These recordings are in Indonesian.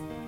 podcast.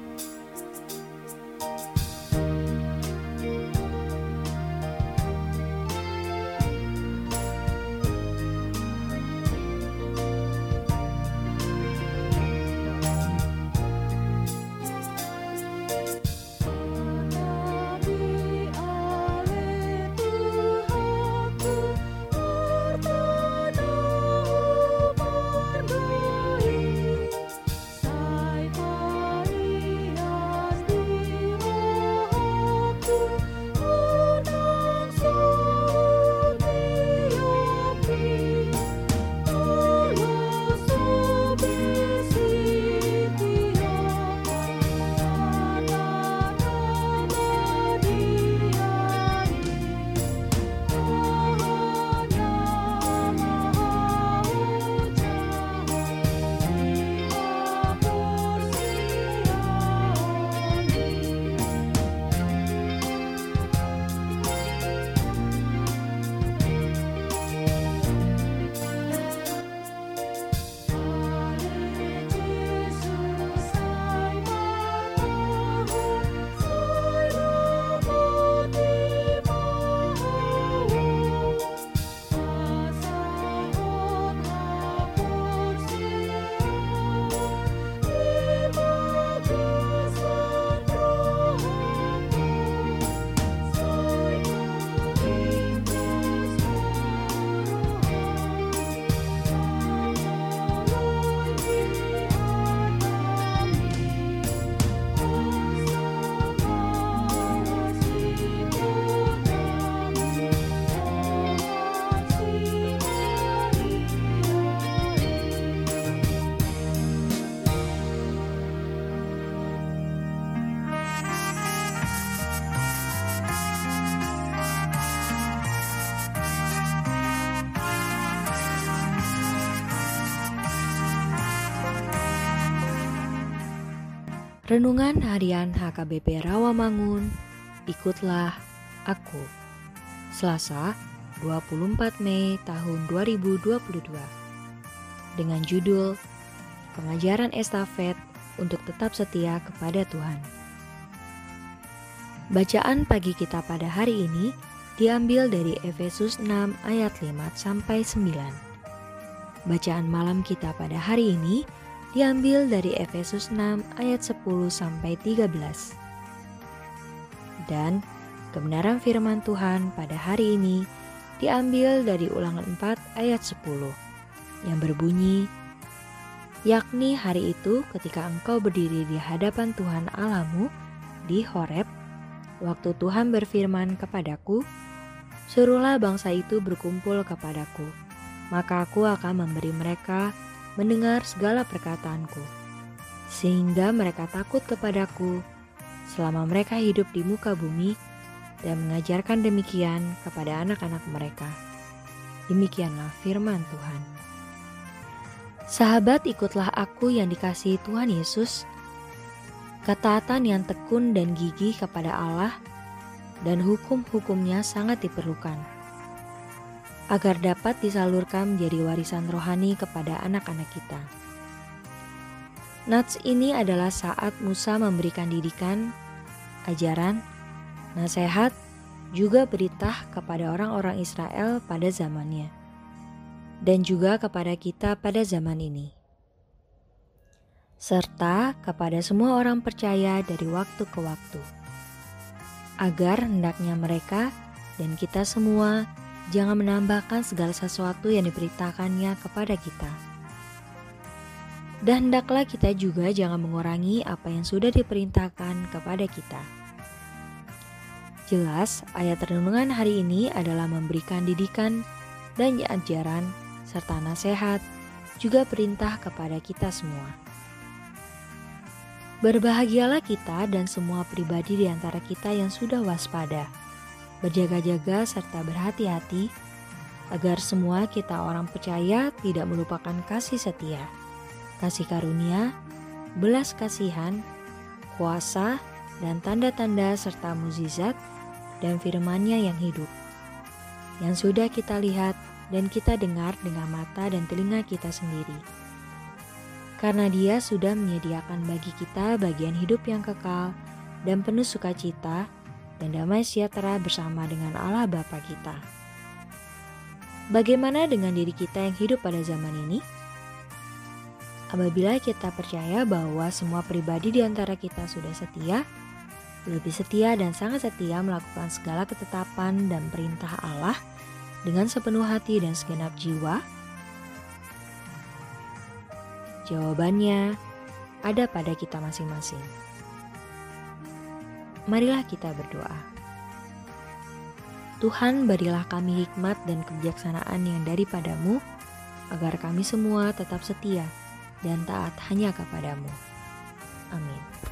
Renungan Harian HKBP Rawamangun, ikutlah aku. Selasa, 24 Mei tahun 2022. Dengan judul Pengajaran Estafet untuk tetap setia kepada Tuhan. Bacaan pagi kita pada hari ini diambil dari Efesus 6 ayat 5 sampai 9. Bacaan malam kita pada hari ini diambil dari Efesus 6 ayat 10 sampai 13. Dan kebenaran firman Tuhan pada hari ini diambil dari Ulangan 4 ayat 10 yang berbunyi yakni hari itu ketika engkau berdiri di hadapan Tuhan Alamu di Horeb waktu Tuhan berfirman kepadaku suruhlah bangsa itu berkumpul kepadaku maka aku akan memberi mereka mendengar segala perkataanku, sehingga mereka takut kepadaku selama mereka hidup di muka bumi dan mengajarkan demikian kepada anak-anak mereka. Demikianlah firman Tuhan. Sahabat, ikutlah aku yang dikasihi Tuhan Yesus. Ketaatan yang tekun dan gigih kepada Allah dan hukum-hukumnya sangat diperlukan agar dapat disalurkan menjadi warisan rohani kepada anak-anak kita. Nats ini adalah saat Musa memberikan didikan, ajaran, nasihat, juga berita kepada orang-orang Israel pada zamannya, dan juga kepada kita pada zaman ini, serta kepada semua orang percaya dari waktu ke waktu, agar hendaknya mereka dan kita semua jangan menambahkan segala sesuatu yang diberitakannya kepada kita. Dan hendaklah kita juga jangan mengurangi apa yang sudah diperintahkan kepada kita. Jelas, ayat renungan hari ini adalah memberikan didikan dan ajaran serta nasihat, juga perintah kepada kita semua. Berbahagialah kita dan semua pribadi di antara kita yang sudah waspada berjaga-jaga serta berhati-hati agar semua kita orang percaya tidak melupakan kasih setia, kasih karunia, belas kasihan, kuasa, dan tanda-tanda serta mukjizat dan firman-Nya yang hidup. Yang sudah kita lihat dan kita dengar dengan mata dan telinga kita sendiri. karena Dia sudah menyediakan bagi kita bagian hidup yang kekal dan penuh sukacita dan damai sejahtera bersama dengan Allah Bapa kita. Bagaimana dengan diri kita yang hidup pada zaman ini? Apabila kita percaya bahwa semua pribadi di antara kita sudah setia, lebih setia dan sangat setia melakukan segala ketetapan dan perintah Allah dengan sepenuh hati dan segenap jiwa, Jawabannya ada pada kita masing-masing. Marilah kita berdoa. Tuhan berilah kami hikmat dan kebijaksanaan yang daripadamu, agar kami semua tetap setia dan taat hanya kepadamu. Amin.